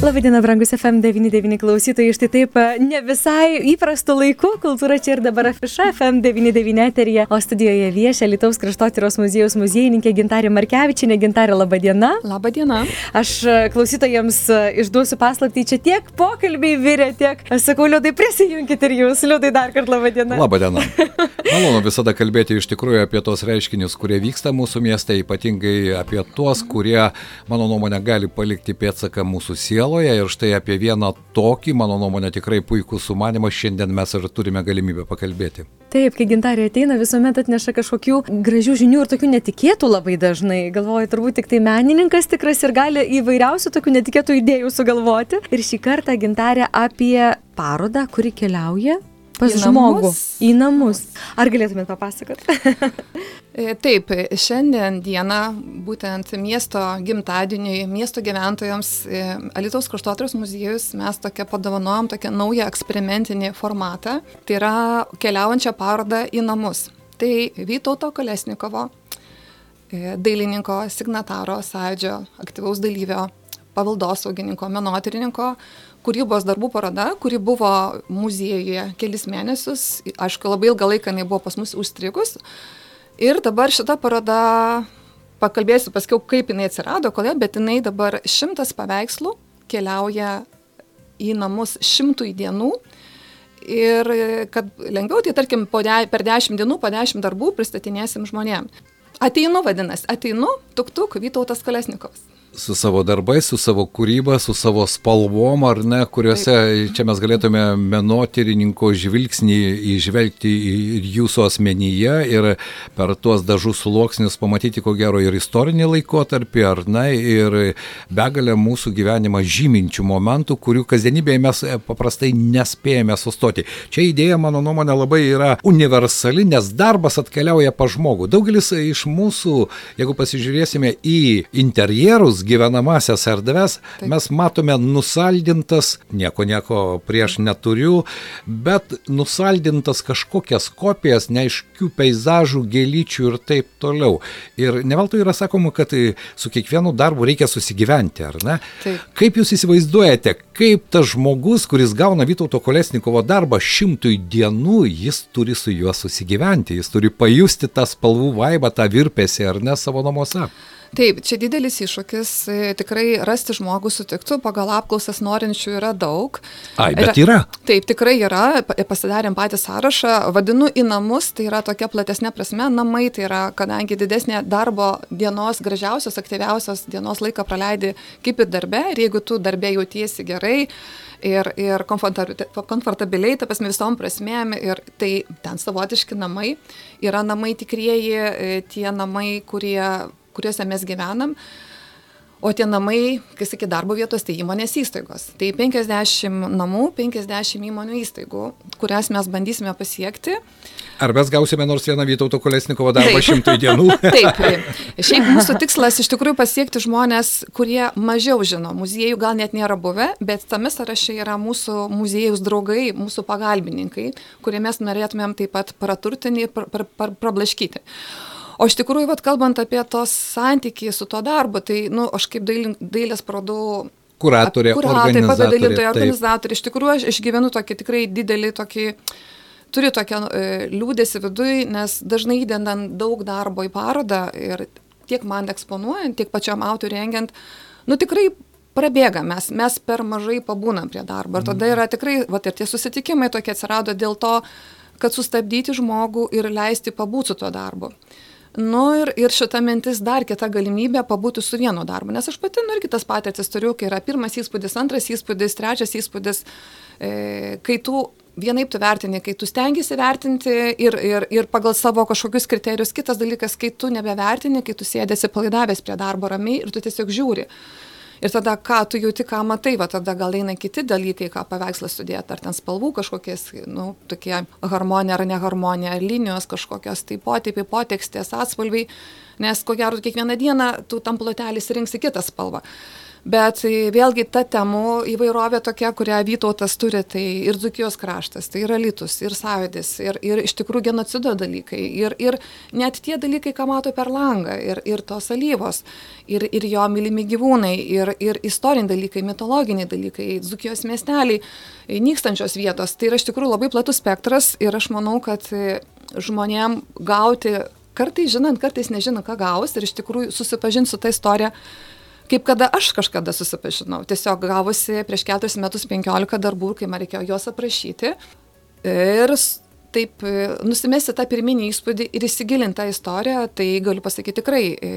Labadiena, brangus FM99 klausytojai. Štai taip, ne visai įprastu laiku, kultūra čia ir dabar afiša FM99 eterija, o studijoje viešia Lietuvos kraštotyros muziejaus muziejininkė Gintarė Markevičinė. Gintarė, labadiena. Labadiena. Aš klausytojams išduosiu paslaptį, čia tiek pokalbiai virė, tiek, aš sakau, liūdai prisijunkit ir jūs, liūdai dar kartą labadiena. Labadiena. Malonu visada kalbėti iš tikrųjų apie tos reiškinius, kurie vyksta mūsų mieste, ypatingai apie tuos, kurie, mano nuomonė, gali palikti pėdsaką mūsų sielą sieloje ir štai apie vieną tokį, mano nuomonė, tikrai puikų sumanimą šiandien mes ir turime galimybę pakalbėti. Taip, kai gintarė ateina, visuomet atneša kažkokių gražių žinių ir tokių netikėtų labai dažnai. Galvoju, turbūt tik tai menininkas tikras ir gali įvairiausių tokių netikėtų idėjų sugalvoti. Ir šį kartą gintarė apie parodą, kuri keliauja pas Į žmogų namus? į namus. Ar galėtumėt papasakoti? E, Taip, šiandien dieną būtent miesto gimtadieniui, miesto gyventojams e, Alitaus kraštotyros muziejus mes tokia padovanojom tokią naują eksperimentinį formatą. Tai yra keliaujančią parodą į namus. Tai Vytauto Kolesnikovo, e, dailininko, signataro, sąjūdžio, aktyvaus dalyvio, paveldosaugininko, menotyrininko kūrybos darbų paroda, kuri buvo muziejuje kelis mėnesius, aišku, labai ilgą laiką jinai buvo pas mus užstrigus. Ir dabar šita paroda, pakalbėsiu paskiau, kaip jinai atsirado, kodėl, bet jinai dabar šimtas paveikslų keliauja į namus šimtui dienų. Ir kad lengviau, tai tarkim, de, per dešimt dienų, po dešimt darbų pristatinėsim žmonėm. Ateinu, vadinasi, ateinu, tuk tuk, Vytautas Kolesnikovas su savo darbais, su savo kūryba, su savo spalvom, ar ne, kuriuose Taip. čia mes galėtume menotyrininko žvilgsnį įžvelgti ir jūsų asmenyje ir per tuos dažus sluoksnius pamatyti ko gero ir istorinį laikotarpį, ar ne, ir begalę mūsų gyvenimą žyminčių momentų, kurių kasdienybėje mes paprastai nespėjame sustoti. Čia idėja, mano nuomonė, labai yra universali, nes darbas atkeliauja pa žmogų. Daugelis iš mūsų, jeigu pasižiūrėsime į interjerus, gyvenamasias erdves Taip. mes matome nusaldintas, nieko nieko prieš neturiu, bet nusaldintas kažkokias kopijas, neaiškių peizažų, gėlyčių ir taip toliau. Ir neveltui yra sakoma, kad su kiekvienu darbu reikia susigyventi, ar ne? Taip. Kaip jūs įsivaizduojate, kaip tas žmogus, kuris gauna Vytauto Kolesnikovo darbą šimtui dienų, jis turi su juo susigyventi, jis turi pajusti tą spalvų vaibą, tą virpesį, ar ne savo namuose? Taip, čia didelis iššūkis, tikrai rasti žmogų sutiktų, pagal apklausas norinčių yra daug. Ai, bet yra. Taip, tikrai yra, pasidarėm patį sąrašą, vadinu į namus, tai yra tokia platesnė prasme, namai tai yra, kadangi didesnė darbo dienos, gražiausios, aktyviausios dienos laiką praleidi kaip ir darbe, ir jeigu tu darbe jautiesi gerai, ir, ir komfortabiliai, ta prasme visom prasmėm, ir tai ten savotiški namai, yra namai tikrieji, tie namai, kurie kuriuose mes gyvenam. O tie namai, kai sakė, darbo vietos, tai įmonės įstaigos. Tai 50 namų, 50 įmonių įstaigų, kurias mes bandysime pasiekti. Ar mes gausime nors vieną Vytauto Kolesnikovo darbą šimtui dienų? Taip. Šiaip mūsų tikslas iš tikrųjų pasiekti žmonės, kurie mažiau žino. Muziejų gal net nėra buvę, bet tame sąraše yra mūsų muziejus draugai, mūsų pagalbininkai, kurie mes norėtumėm taip pat praturtinti ir pra, pra, pra, prablaškyti. O iš tikrųjų, vat, kalbant apie tos santykiai su tuo darbu, tai, nu, aš kaip dailin, dailės parodų kuratorė, kuratorė, pavaduotoja, organizatorė, iš tikrųjų aš išgyvenu tokį tikrai didelį tokį, turiu tokią e, liūdėsi viduje, nes dažnai įdedant daug darbo į parodą ir tiek man eksponuojant, tiek pačiam autoriui rengiant, nu tikrai prabėga, mes, mes per mažai pabūnam prie darbo. Ir tada yra tikrai, va ir tie susitikimai tokie atsirado dėl to, kad sustabdyti žmogų ir leisti pabūti su tuo darbu. Nu ir, ir šita mintis dar kita galimybė pabūti su vienu darbu, nes aš pati, nu ir kitas patirtis turiu, kai yra pirmas įspūdis, antras įspūdis, trečias įspūdis, e, kai tu vienaip tu vertini, kai tu stengiasi vertinti ir, ir, ir pagal savo kažkokius kriterijus, kitas dalykas, kai tu nebevertini, kai tu sėdėsi palaidavęs prie darbo ramiai ir tu tiesiog žiūri. Ir tada, ką tu jauti, ką matai, va tada gal eina kiti dalykai, ką paveikslas sudėti, ar ten spalvų kažkokies, nu, tokie harmonija ar neharmonija, ar linijos kažkokios, tai potipiai, potekstės, atspalviai, nes ko gero kiekvieną dieną tu tam plotelį rinksi kitą spalvą. Bet vėlgi ta temų įvairovė tokia, kurią Vytautas turi, tai ir Dzukijos kraštas, tai yra Lytus, ir Sąjūdis, ir, ir iš tikrųjų genocido dalykai, ir, ir net tie dalykai, ką mato per langą, ir, ir tos alyvos, ir, ir jo mylimi gyvūnai, ir, ir istoriniai dalykai, mitologiniai dalykai, Dzukijos miesteliai, nykstančios vietos. Tai yra iš tikrųjų labai platus spektras ir aš manau, kad žmonėm gauti, kartais žinant, kartais nežinant, ką gaus ir iš tikrųjų susipažinti su ta istorija kaip kada aš kažkada susipažinau. Tiesiog gavusi prieš keturis metus penkiolika darbų, kai man reikėjo juos aprašyti. Ir taip e, nusimesti tą pirminį įspūdį ir įsigilinti tą istoriją, tai galiu pasakyti tikrai, e,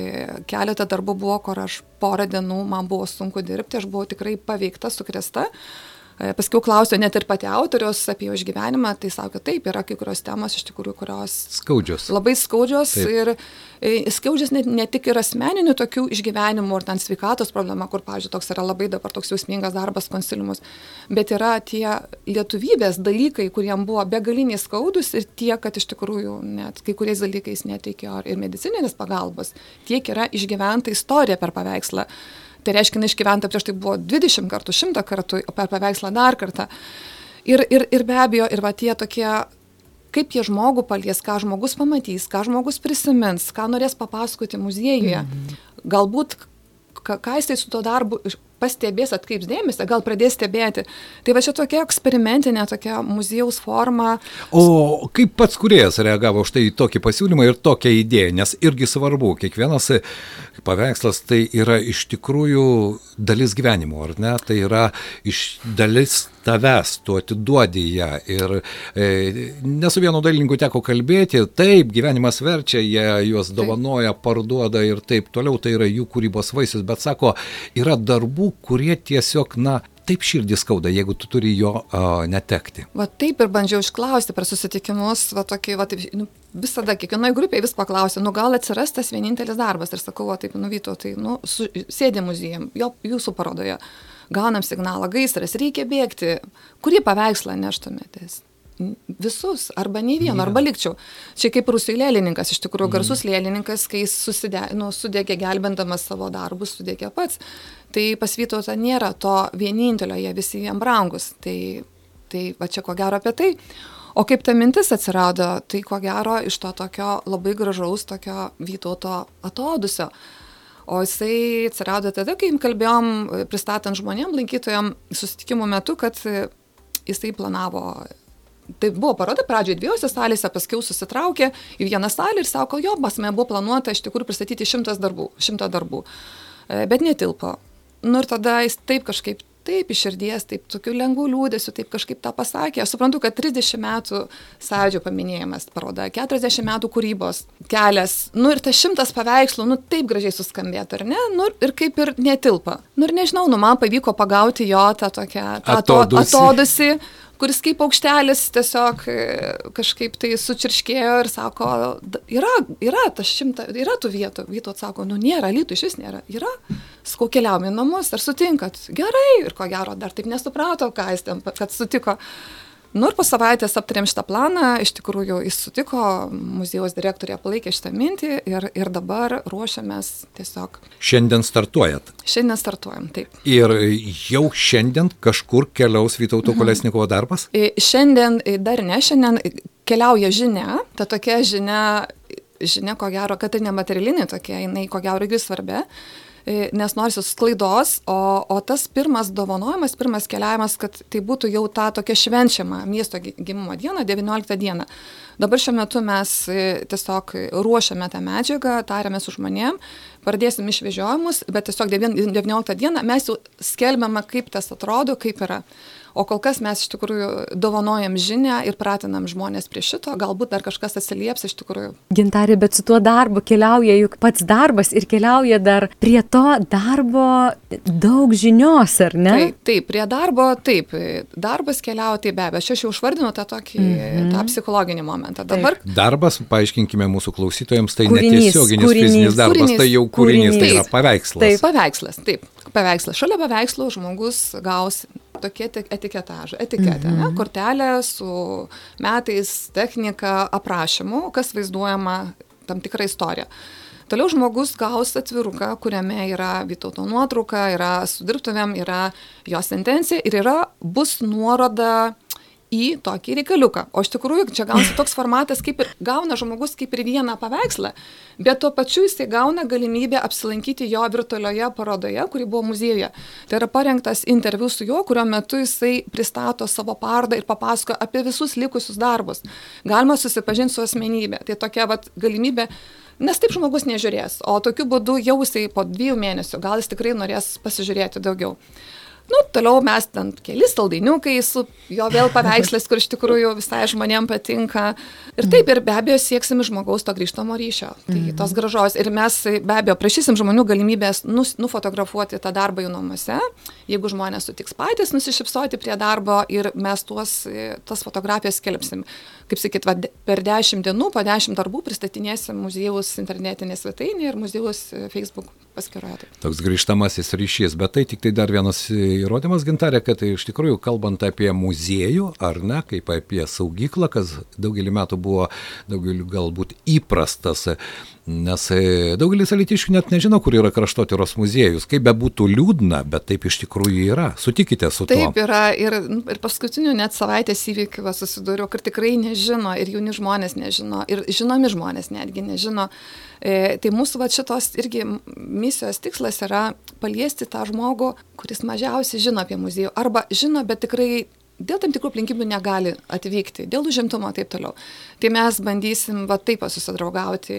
keletą darbų buvo, kur aš porą dienų man buvo sunku dirbti, aš buvau tikrai paveikta, sukresta. E, paskiau klausiau net ir pati autorius apie jo išgyvenimą, tai sako, taip, yra kai kurios temos iš tikrųjų, kurios... Skaudžios. Labai skaudžios taip. ir e, skaudžios ne, ne tik ir asmeninių tokių išgyvenimų, ar ten sveikatos problema, kur, pavyzdžiui, toks yra labai dabar toks jausmingas darbas konsiliumus, bet yra tie lietuvybės dalykai, kuriem buvo begaliniai skaudus ir tie, kad iš tikrųjų net kai kuriais dalykais neteikė ir medicininės pagalbos, tiek yra išgyventa istorija per paveikslą. Tai reiškia, jinai išgyventa prieš tai buvo 20 kartų, 100 kartų, o per paveikslą dar kartą. Ir, ir, ir be abejo, ir va tie tokie, kaip jie žmogų palies, ką žmogus pamatys, ką žmogus prisimins, ką norės papasakoti muziejuje. Mhm. Galbūt, ką, ką jisai su tuo darbu pastebės, atkreips dėmesį, gal pradės stebėti. Tai va čia tokia eksperimentinė, tokia muziejaus forma. O kaip pats kuriejas reagavo už tai tokį pasiūlymą ir tokią idėją, nes irgi svarbu, kiekvienas paveikslas tai yra iš tikrųjų dalis gyvenimo, ar ne? Tai yra iš dalis tavęs, tu atiduodi ją. Ir e, nesu vienu dailininku teko kalbėti, taip, gyvenimas verčia, jie juos dovanoja, parduoda ir taip toliau, tai yra jų kūrybos vaisius, bet sako, yra darbų, kurie tiesiog, na, taip širdį skauda, jeigu tu turi jo uh, netekti. Va taip ir bandžiau išklausti per susitikimus, va tokį, va taip, nu, visada kiekvienoje grupėje vis paklausiu, nu gal atsiras tas vienintelis darbas ir sakau, va taip, nuvyto, tai, nu, su, sėdė muziejum, jo, jūsų parodoje, gaunam signalą, gaisras, reikia bėgti, kurį paveikslą neštumėtės? Visus, arba nei vieno, arba likčiau. Čia kaip rusijų lėlininkas, iš tikrųjų mm. garsus lėlininkas, kai jis susidė, nu, sudegė gelbindamas savo darbus, sudegė pats. Tai pas Vytautą nėra to vienintelio, jie visi jam brangus. Tai, tai va čia ko gero apie tai. O kaip ta mintis atsirado, tai ko gero iš to tokio labai gražaus tokio Vytauto atodusio. O jisai atsirado tada, kai kalbėjom, pristatant žmonėm, lankytojam susitikimų metu, kad jisai planavo Tai buvo paroda pradžioje dviejose salėse, paskui susitraukė į vieną salę ir sako, jo, pas mane buvo planuota iš tikrųjų pristatyti šimtas darbų, šimtą darbų, e, bet netilpo. Nu ir tada jis taip kažkaip, taip iš širdies, taip tokiu lengvu liūdėsiu, taip kažkaip tą pasakė. Aš suprantu, kad 30 metų sądžio paminėjimas paroda, 40 metų kūrybos kelias, nu ir tas šimtas paveikslų, nu taip gražiai suskambėtų, ar ne? Nu ir kaip ir netilpa. Nu ir nežinau, nu man pavyko pagauti jo tą tokią tą atodusi. atodusi kuris kaip paukštelis tiesiog e, kažkaip tai sučirškėjo ir sako, yra, yra tas šimta, yra tų vietų. Vyto atsako, nu nėra, lytų iš vis nėra. Yra. Skau keliaujame į namus, ar sutinkat? Gerai. Ir ko gero, dar taip nesuprato, ką jis ten, kad sutiko. Nu ir po savaitės aptarėm šitą planą, iš tikrųjų jis sutiko, muziejaus direktorė palaikė šitą mintį ir, ir dabar ruošiamės tiesiog. Šiandien startuojat? Šiandien startuojam, taip. Ir jau šiandien kažkur keliaus Vytauto mhm. Kolesnikovo darbas? Šiandien dar ne, šiandien keliauja žinia, ta tokia žinia, žinia ko gero, kad tai nematerialinė tokia, jinai ko gero irgi svarbi E, nes norisi sklaidos, o, o tas pirmas dovanojimas, pirmas keliavimas, kad tai būtų jau ta tokia švenčiama miesto gimimo diena, 19 diena. Dabar šiuo metu mes e, tiesiog ruošiame tą medžiagą, tariame su žmonėm, pradėsim išvežiojimus, bet tiesiog 19 dieną mes jau skelbiame, kaip tas atrodo, kaip yra. O kol kas mes iš tikrųjų dovanojam žinę ir pratinam žmonės prie šito, galbūt dar kažkas atsilieps iš tikrųjų. Gintarė, bet su tuo darbu keliauja juk pats darbas ir keliauja dar prie to darbo daug žinios, ar ne? Taip, taip prie darbo, taip, darbas keliauja, tai be abejo, aš jau išvardinu tą tokį, mm -hmm. tą psichologinį momentą. Dabar... Taip. Darbas, paaiškinkime mūsų klausytojams, tai netiesioginis fizinis darbas, kūrinys, tai jau kūrinys, tai yra paveikslas. Taip, paveikslas, taip, paveikslas. Šalia paveikslo žmogus gaus tokie etiketažai, etiketė, mhm. ne, kortelė su metais, technika, aprašymu, kas vaizduojama tam tikrą istoriją. Toliau žmogus gaus atviruką, kuriame yra Vytauto nuotrauka, yra su dirbtuvėm, yra jos intencija ir yra, bus nuoroda į tokį reikaliuką. O iš tikrųjų čia gaunasi toks formatas, kaip ir gauna žmogus kaip ir vieną paveikslą, bet tuo pačiu jisai gauna galimybę apsilankyti jo virtualioje parodoje, kuri buvo muziejuje. Tai yra parengtas interviu su juo, kurio metu jisai pristato savo parodą ir papasako apie visus likusius darbus. Galima susipažinti su asmenybė. Tai tokia vat, galimybė Nes taip žmogus nežiūrės, o tokiu būdu jau jisai po dviejų mėnesių gal jis tikrai norės pasižiūrėti daugiau. Nu, toliau mes ten keli saldainiukai su jo vėl paveikslais, kur iš tikrųjų visai žmonėm patinka. Ir taip, ir be abejo sieksim žmogaus to grįžtamo ryšio. Tai mm. tos gražos. Ir mes be abejo prašysim žmonių galimybės nus, nufotografuoti tą darbą jų namuose, jeigu žmonės sutiks patys nusišypsoti prie darbo ir mes tuos, tas fotografijas skelbsim. Kaip sakyt, va, per dešimt dienų, po dešimt darbų pristatinėsim muziejaus internetinė svetainė ir muziejaus Facebook paskyroje. Toks grįžtamasis ryšys, bet tai tik tai dar vienas įrodymas, gintarė, kad tai iš tikrųjų kalbant apie muziejų, ar ne, kaip apie saugyklą, kas daugelį metų buvo daugeliu galbūt įprastas Nes e, daugelis alitiškių net nežino, kur yra kraštotyros muziejus. Kaip bebūtų liūdna, bet taip iš tikrųjų yra. Sutikite su tuo. Taip yra. Ir, ir paskutiniu net savaitės įvykiu susidūriau, kad tikrai nežino ir jauni žmonės nežino, ir žinomi žmonės netgi nežino. E, tai mūsų va, šitos irgi misijos tikslas yra paliesti tą žmogų, kuris mažiausiai žino apie muziejų. Arba žino, bet tikrai dėl tam tikrų aplinkybių negali atvykti, dėl užimtumo ir taip toliau. Tai mes bandysim va taip susidraugauti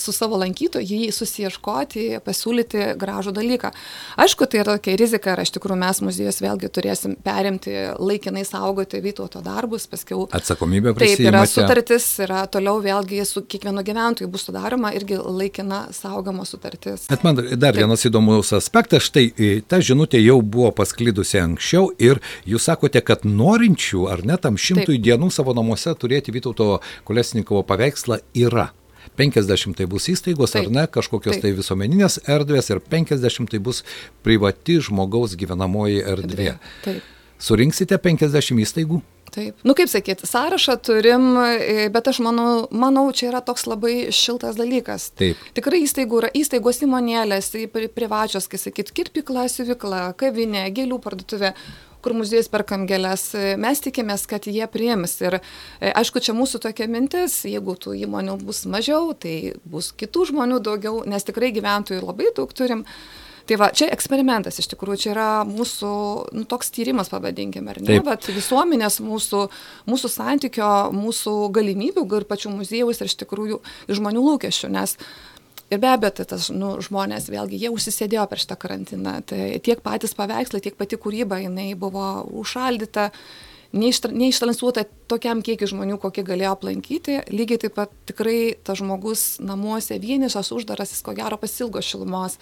su savo lankytoju, jį susieškoti, pasiūlyti gražų dalyką. Aišku, tai yra tokia rizika ir iš tikrųjų mes muziejus vėlgi turėsim perimti, laikinai saugoti Vytauto darbus, paskiau. Atsakomybė prisimti. Taip, yra sutartis, yra toliau vėlgi su kiekvienu gyventoju bus sudaroma irgi laikina saugoma sutartis. Bet man dar taip. vienas įdomus aspektas, štai ta žinutė jau buvo pasklidusi anksčiau ir jūs sakote, kad norinčių ar net tam šimtui Taip. dienų savo namuose turėti Vytauto Kolesnikovo paveikslą yra. 50 tai bus įstaigos Taip. ar ne, kažkokios Taip. tai visuomeninės erdvės ir 50 tai bus privati žmogaus gyvenamoji erdvė. Taip. Surinksite 50 įstaigų? Taip. Nu, kaip sakyti, sąrašą turim, bet aš manau, manau, čia yra toks labai šiltas dalykas. Taip. Tikrai įstaigų yra, įstaigos įmonėlės, privačios, kaip sakyti, kirpikla, siuvikla, kavinė, gėlių parduotuvė kur muziejus perkam gėlės, mes tikimės, kad jie priims. Ir e, aišku, čia mūsų tokia mintis, jeigu tų įmonių bus mažiau, tai bus kitų žmonių daugiau, nes tikrai gyventojų labai daug turim. Tai va, čia eksperimentas iš tikrųjų, čia yra mūsų nu, toks tyrimas, pavadinkime, ar ne, Taip. bet visuomenės mūsų, mūsų santykio, mūsų galimybių ir pačių muziejaus ir iš tikrųjų žmonių lūkesčių, nes Ir be abejo, tai tas nu, žmonės vėlgi, jie užsisėdėjo per šitą karantiną. Tai tiek patys paveikslai, tiek pati kūryba, jinai buvo užšaldyta, neištransliuota tokiam kiekiu žmonių, kokį galėjo aplankyti. Lygiai taip pat tikrai tas žmogus namuose vienišas, uždaras, jis ko gero pasilgo šilumos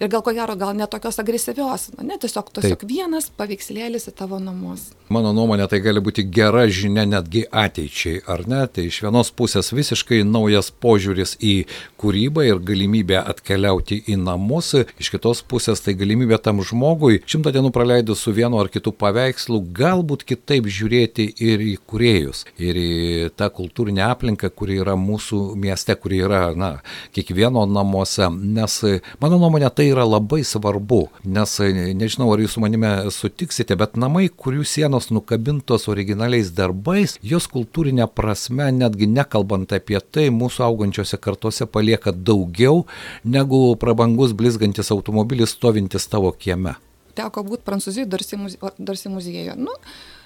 ir gal ko gero gal ne tokios agresyvios, ne tiesiog, tiesiog Taip. vienas paveikslėlis į tavo namus. Mano nuomonė, tai gali būti gera žinia netgi ateičiai, ar ne? Tai iš vienos pusės visiškai naujas požiūris į kūrybą ir galimybė atkeliauti į namus, iš kitos pusės tai galimybė tam žmogui šimtą dienų praleidus su vienu ar kitu paveikslu, galbūt kitaip žiūrėti ir į kuriejus, ir į tą kultūrinę aplinką, kuri yra mūsų mieste, kuri yra, na, kiekvieno namuose, nes mano nuomonė tai tai yra labai svarbu, nes e, nežinau, ar jūs su manime sutiksite, bet namai, kurių sienos nukabintos originaliais darbais, jos kultūrinė prasme, netgi nekalbant apie tai, mūsų augančiose kartose palieka daugiau negu prabangus blizgantis automobilis stovintis tavo kieme. Teko būti Prancūzijoje, Darsi muziejuje. Nu,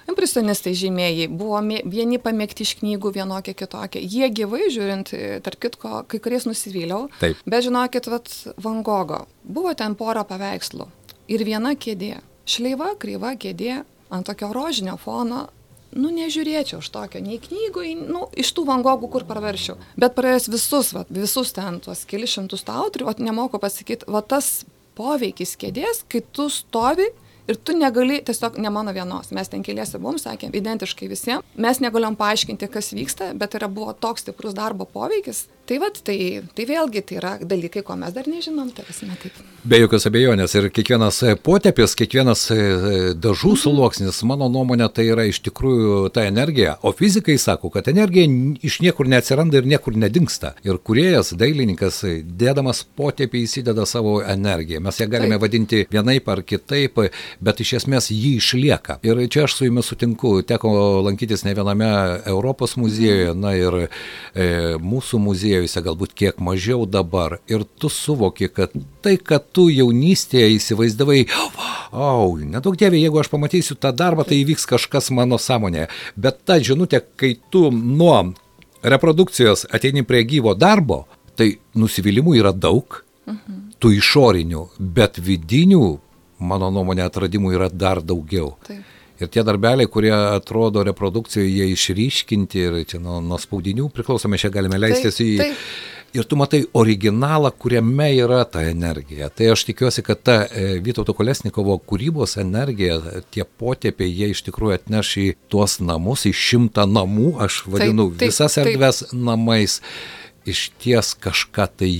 Impresionistai žymėjai buvo vieni pamėgti iš knygų, vienokie kitokie. Jie gyvai žiūrint, tarp kitko, kai kuriais nusivyliau. Bet žinokit, vat, Van Gogo, buvo ten pora paveikslų ir viena kėdė. Šleiva, kryva kėdė ant tokio rožinio fono. Nu, nežiūrėčiau už tokio, nei knygų, nu, iš tų vangogų, kur praveršiau. Bet praėjus visus, va, visus ten tuos kelius šimtus autorių, o nemoku pasakyti, va tas poveikis kėdės, kai tu stovi Ir tu negali, tiesiog ne mano vienos, mes ten keliese buvom, sakėm, identiškai visiems, mes negalėjom paaiškinti, kas vyksta, bet yra buvo toks stiprus darbo poveikis, Tai vad, tai, tai vėlgi tai yra dalykai, ko mes dar nežinom, tai esame taip. Be jokios abejonės ir kiekvienas e, potepis, kiekvienas e, e, dažų mhm. sluoksnis, mano nuomonė, tai yra iš tikrųjų ta energija. O fizikai sako, kad energija iš niekur neatsiranda ir niekur nedingsta. Ir kuriejas, dailininkas, dėdamas potepį įsideda savo energiją. Mes ją galime taip. vadinti vienaip ar kitaip, bet iš esmės jį išlieka. Ir čia aš su jumis sutinku, teko lankytis ne viename Europos muziejuje, na ir e, mūsų muziejuje muziejuose, galbūt kiek mažiau dabar. Ir tu suvoki, kad tai, kad tu jaunystėje įsivaizdavai, oh, nedaug dievė, jeigu aš pamatysiu tą darbą, tai įvyks kažkas mano sąmonėje. Bet ta žinutė, kai tu nuo reprodukcijos ateini prie gyvo darbo, tai nusivylimų yra daug, mhm. tų išorinių, bet vidinių, mano nuomonė, atradimų yra dar daugiau. Taip. Ir tie darbeliai, kurie atrodo reprodukcijoje, jie išryškinti ir čia nuo, nuo spaudinių priklausomai, čia galime leistis į... Taip. Ir tu matai originalą, kuriame yra ta energija. Tai aš tikiuosi, kad ta e, Vytauto Kolesnikovo kūrybos energija, tie potėpiai, jie iš tikrųjų atneš į tuos namus, į šimtą namų, aš vadinu taip, taip, visas erdves taip. namais, iš ties kažką tai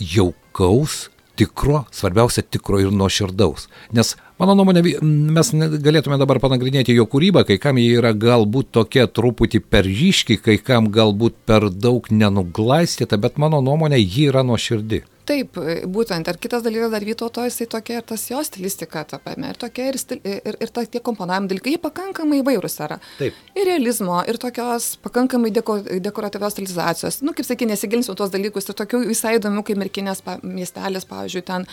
jaukaus, tikro, svarbiausia tikro ir nuoširdaus. Nes Mano nuomonė, mes galėtume dabar panagrinėti jo kūrybą, kai kam jie yra galbūt tokia truputį per ryški, kai kam galbūt per daug nenuglaistyta, bet mano nuomonė, ji yra nuoširdi. Taip, būtent. Ir kitas dalykas dar Vytauto, jisai tokia ir tas jo stilistika, ta paėmė, ir tokia, ir, stil, ir, ir ta, tie komponavimo dalykai, jie pakankamai įvairūs yra. Taip. Ir realizmo, ir tokios pakankamai deko, dekoratyvios stilizacijos. Nu, kaip sakė, nesigilinsiu tuos dalykus, ir tokių visai įdomių, kaip merkinės miestelis, pavyzdžiui, ten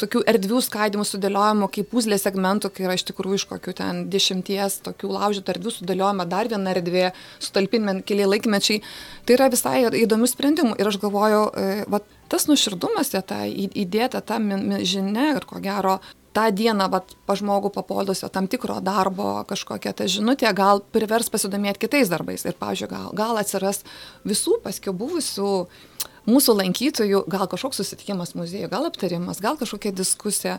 tokių erdvių skaidimų sudėliojimo kaip puzlė segmentų, kai yra iš tikrųjų iš kokių ten dešimties tokių laužytų erdvių sudėliojama dar viena erdvė, sutalpinime keli laikmečiai. Tai yra visai įdomių sprendimų ir aš galvoju, e, tas nuširdumas, ta įdėta ta žinia ir ko gero tą dieną vat, pa žmogų papuolusio tam tikro darbo kažkokia ta žinutė gal privers pasidomėti kitais darbais ir, pavyzdžiui, gal, gal atsiras visų paskui buvusių mūsų lankytojų gal kažkoks susitikimas muziejuje, gal aptarimas, gal kažkokia diskusija.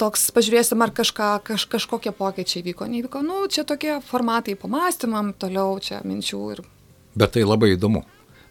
Toks, pažiūrėsim, ar kažką, kaž, kažkokie pokyčiai vyko, nevyko. Nu, čia tokie formatai pamastymam, toliau čia minčių ir. Bet tai labai įdomu.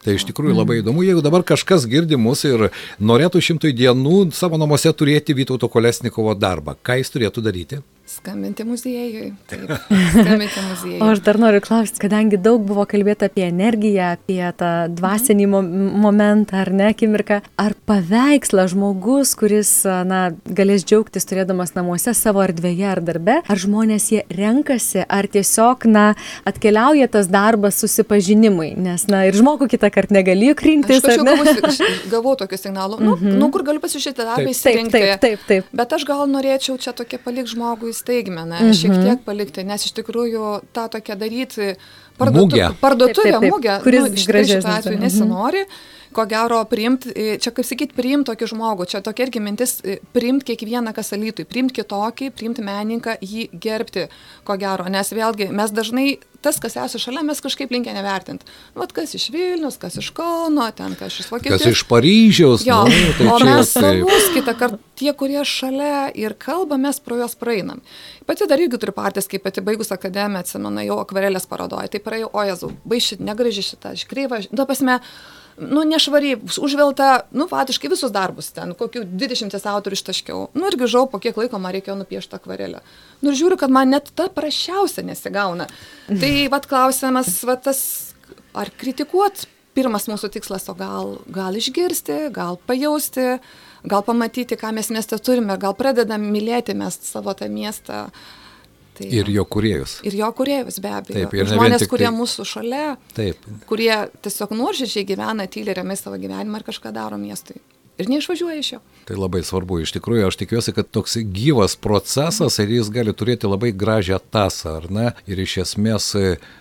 Tai iš tikrųjų labai įdomu, jeigu dabar kažkas girdi mus ir norėtų šimtui dienų savo namuose turėti Vytauto Kolesnikovo darbą, ką jis turėtų daryti? Skambinti muziejui. Taip, skambinti muziejui. o aš dar noriu klausti, kadangi daug buvo kalbėta apie energiją, apie tą dvasinį mo momentą, ar ne, akimirką, ar paveikslą žmogus, kuris, na, galės džiaugtis turėdamas namuose savo erdvėje ar darbe, ar žmonės jie renkasi, ar tiesiog, na, atkeliauja tas darbas susipažinimui, nes, na, ir žmogų kitą kartą negali juk rinktis. Aš gavau, gavau tokių signalų, nu, mm -hmm. nu, kur galiu pasižiūrėti darbą įsirinkti. Taip, taip, taip, taip. Bet aš gal norėčiau čia tokia palik žmogui staigmeną mhm. šiek tiek palikti, nes iš tikrųjų tą tokią daryti parduotuvę, parduotuvę mugę, kuris nu, šitą atveju mhm. nesinori. Ko gero, priimti, čia kaip sakyti, priimti tokį žmogų, čia tokia irgi mintis, priimti kiekvieną kas alytui, priimti kitokį, priimti meninką, jį gerbti, ko gero, nes vėlgi mes dažnai tas, kas esi šalia, mes kažkaip linkę nevertinti. Nu, vat kas iš Vilnius, kas iš Kauno, ten kas iš Vokietijos. Kas iš Paryžiaus. Jo, nu, tai o mes savus kitą kartą, tie, kurie šalia ir kalba, mes pro juos praeinam. Pati dar irgi turiu patys, kaip pati baigus akademiją, atsimenu, jau akvarelės paradoje, tai praėjau, o jezu, baišit, negraži šitą, iškreivą, nu, pasme, nu, nešvariai, užvelta, nu, fatiškai visus darbus ten, kokių 20 autorių ištaškiau. Nu, ir grįžau, po kiek laiko man reikėjo nupiešti akvarelę. Nu, ir žiūriu, kad man net ta prašiausia nesigauna. Tai, vad, klausimas, vad, tas, ar kritikuot, pirmas mūsų tikslas, o gal, gal išgirsti, gal pajausti, gal pamatyti, ką mes mieste turime, gal pradedam mylėti mes savo tą miestą. Uh, Tai, ir jo kuriejus. Ir jo kuriejus be abejo. Taip, ir žmonės, kurie tai... mūsų šalia, Taip. kurie tiesiog nuoširdžiai gyvena, tyliai ramiai savo gyvenimą ir kažką daro miestui. Ir neišvažiuoja iš jo. Tai labai svarbu. Iš tikrųjų, aš tikiuosi, kad toks gyvas procesas ir jis gali turėti labai gražią tasą, ar ne? Ir iš esmės,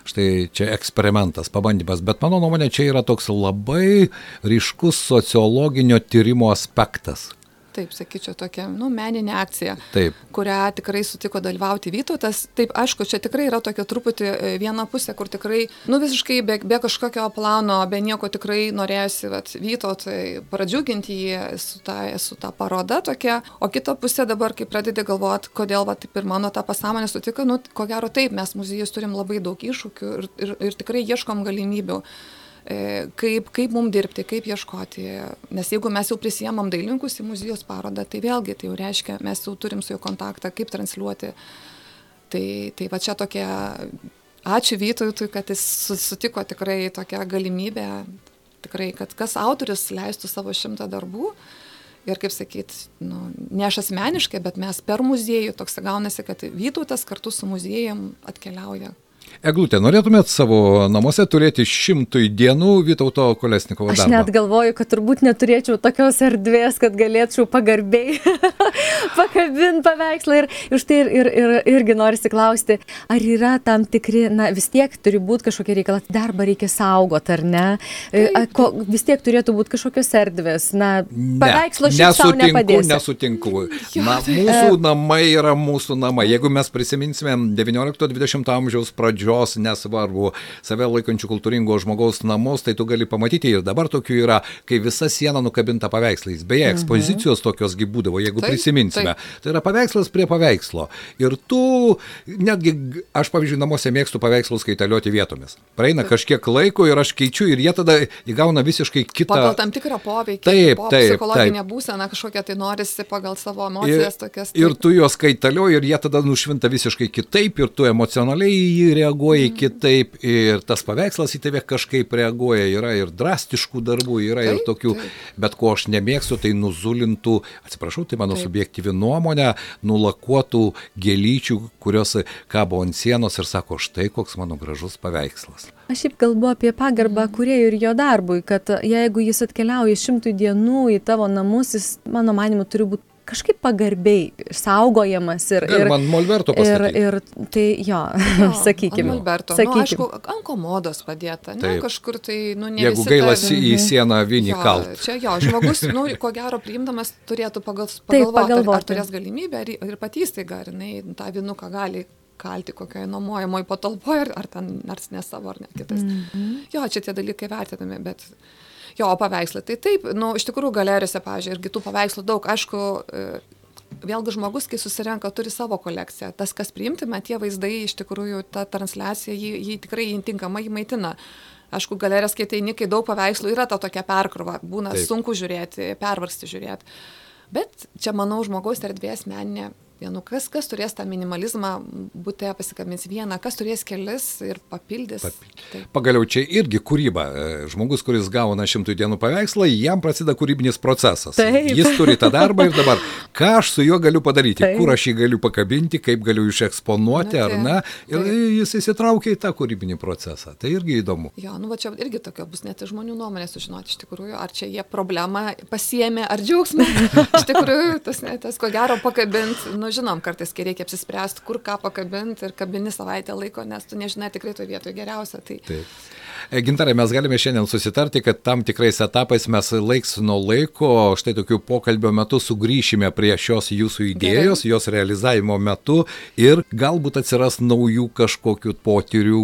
štai čia eksperimentas, pabandymas. Bet mano nuomonė, čia yra toks labai ryškus sociologinio tyrimo aspektas Taip, sakyčiau, tokia, nu, meninė akcija, Taip. kurią tikrai sutiko dalyvauti Vytautas. Taip, aišku, čia tikrai yra tokia truputį e, viena pusė, kur tikrai, nu, visiškai be, be kažkokio plano, be nieko tikrai norėjusi, vat, Vytautai pradžiuginti jį su ta, su ta paroda tokia, o kita pusė dabar, kai pradedi galvoti, kodėl, va, taip ir mano ta pasąmonė sutiko, nu, ko gero taip, mes muziejus turim labai daug iššūkių ir, ir, ir tikrai ieškom galimybių kaip, kaip mums dirbti, kaip ieškoti. Nes jeigu mes jau prisijėmam dailininkus į muziejus parodą, tai vėlgi tai jau reiškia, mes jau turim su juo kontaktą, kaip transliuoti. Tai, tai va čia tokia, ačiū Vytautui, kad jis sutiko tikrai tokią galimybę, tikrai, kad kas autoris leistų savo šimtą darbų. Ir kaip sakyt, nu, ne aš asmeniškai, bet mes per muziejų toks gaunasi, kad Vytautas kartu su muziejum atkeliauja Eglutė, norėtumėt savo namuose turėti šimtui dienų Vytauto Kolesnikovo darbą? Aš net galvoju, kad turbūt neturėčiau tokios erdvės, kad galėčiau pagarbiai pakabinti paveikslą. Ir už tai ir, ir, ir, irgi norisi klausti, ar yra tam tikri, na vis tiek turi būti kažkokie reikalai, darbą reikia saugoti, ar ne? Taip. Ko, vis tiek turėtų būti kažkokios erdvės. Na, paveikslo ne, šiaip savo nepadės. Nesutinku. Na, mūsų namai yra mūsų namai. Jeigu mes prisiminsime 19-20 amžiaus pradžios, valdžios, nesvarbu, save laikančių kultūringo žmogaus namus, tai tu gali pamatyti ir dabar tokių yra, kai visa siena nukabinta paveikslais. Beje, mhm. ekspozicijos mhm. tokiosgi būdavo, jeigu taip, prisiminsime. Taip. Tai yra paveikslas prie paveikslo. Ir tu, netgi, aš pavyzdžiui, namuose mėgstu paveikslus kaitalioti vietomis. Praeina kažkiek laiko ir aš keičiu ir jie tada įgauna visiškai kitą. Pagal tam tikrą poveikį. Taip, taip. Psichologinė būsena kažkokia tai norisi pagal savo emocijas ir, tokias. Taip. Ir tu juos kaitalioji ir jie tada nušvinta visiškai kitaip ir tu emocionaliai jį reaguoji mm. kitaip ir tas paveikslas į tave kažkaip reaguoja. Yra ir drastiškų darbų, yra taip, ir tokių, taip. bet ko aš nemėgstu, tai nuzulintų, atsiprašau, tai mano taip. subjektyvi nuomonė, nulakuotų gėlyčių, kurios kabo ant sienos ir sako, štai koks mano gražus paveikslas. Aš šiaip kalbu apie pagarbą kuriejui ir jo darbui, kad jeigu jis atkeliauja šimtų dienų į tavo namus, jis, mano manimu, turi būti kažkaip pagarbiai saugojamas ir... Ir, ir man Molberto pasakė. Ir, ir tai jo, jo sakykime. Molberto, sakykim. nu, aišku, ant komodos padėta, ne Taip. kažkur tai, nu, ne. Jeigu gailas ta... į sieną vinį kalt. Čia jo, žmogus, nu, ko gero priimdamas turėtų pagal, pagalvoti, Taip, pagalvoti. Ar, ar turės galimybę, ar, ir patys tai gali, jinai tą vinuką gali kalti kokioje nuomojamoje patalpoje, ar, ar ten, nors ne savo, ar ne kitas. Mm -hmm. Jo, čia tie dalykai vertinami, bet Jo, paveikslai. Tai taip, nu, iš tikrųjų galerijose, pavyzdžiui, ir kitų paveikslų daug. Aišku, e, vėlgi žmogus, kai susirenka, turi savo kolekciją. Tas, kas priimtina, tie vaizdai, iš tikrųjų, ta transliacija, jį, jį tikrai tinkamai maitina. Aišku, galerijos, kai tai kai daug paveikslų, yra ta tokia perkrova, būna taip. sunku žiūrėti, pervarsti žiūrėti. Bet čia, manau, žmogaus erdvės meninė vienu, kas, kas turės tą minimalizmą, būtė pasikabins vieną, kas turės kelis ir papildys. Papildys. Pagaliau čia irgi kūryba. E, žmogus, kuris gauna šimtų dienų paveikslą, jam prasideda kūrybinis procesas. Taip. Jis turi tą darbą ir dabar, ką aš su juo galiu padaryti, taip. kur aš jį galiu pakabinti, kaip galiu išeksponuoti Na, ar ne. Ir taip. jis įsitraukia į tą kūrybinį procesą. Tai irgi įdomu. Jo, nu va čia irgi tokia bus net žmonių nuomonė sužinoti iš tikrųjų, ar čia jie problemą pasiemė, ar džiaugsmą. iš tikrųjų, tas, tas ko gero pakabinti, nu žinom, kartais, kai reikia apsispręsti, kur ką pakabinti ir kabini savaitę laiko, nes tu nežinai tikrai toje vietoje geriausia. Tai... Taip. E, gintarai, mes galime šiandien susitarti, kad tam tikrais etapais mes laiks nuo laiko, štai tokių pokalbio metu sugrįšime prie šios jūsų idėjos, Gerai. jos realizavimo metu ir galbūt atsiras naujų kažkokių potyrių,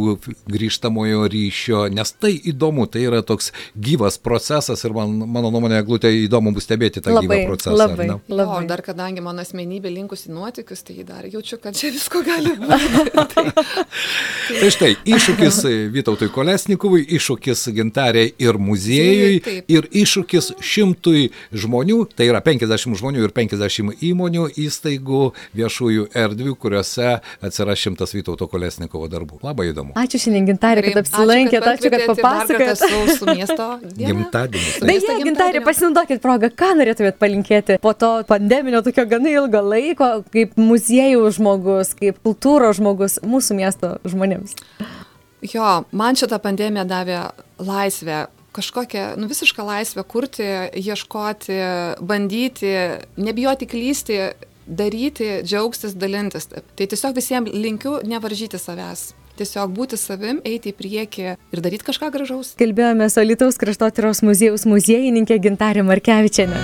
grįžtamojo ryšio, nes tai įdomu, tai yra toks gyvas procesas ir man, mano nuomonė, glūtė įdomu bus stebėti tą labai, gyvą procesą. Labai, labai. O dar kadangi mano asmenybė linkusi nuotikius, tai dar jaučiu, kad čia visko gali būti. tai, tai štai, iššūkis Vytautui Kolesnikovui, iššūkis gintarė ir muziejui, Taip. ir iššūkis šimtui žmonių, tai yra 50 žmonių ir 50 įmonių, įstaigų, viešųjų erdvių, kuriuose atsiras šimtas Vytauto Kolesnikovo darbų. Labai įdomu. Ačiū šiandien gintarė, kad apsilankėte, ačiū, kad papasakojate. Su miesto gimtadienis. Beje, gintarė, pasinaudokit progą, ką norėtumėt palinkėti po to pandeminio tokio gana ilgo laiko, kaip muziejų žmogus, kaip kultūros žmogus mūsų miesto žmonėms? Jo, man šitą pandemiją davė laisvę, kažkokią, nu visišką laisvę kurti, ieškoti, bandyti, nebijoti klysti, daryti, džiaugtis, dalintis. Tai tiesiog visiems linkiu nevaržyti savęs. Tiesiog būti savim, eiti į priekį ir daryti kažką gražaus. Kalbėjome su Alitaus kraštotyros muziejaus muziejininkė Gintarė Markevičiane.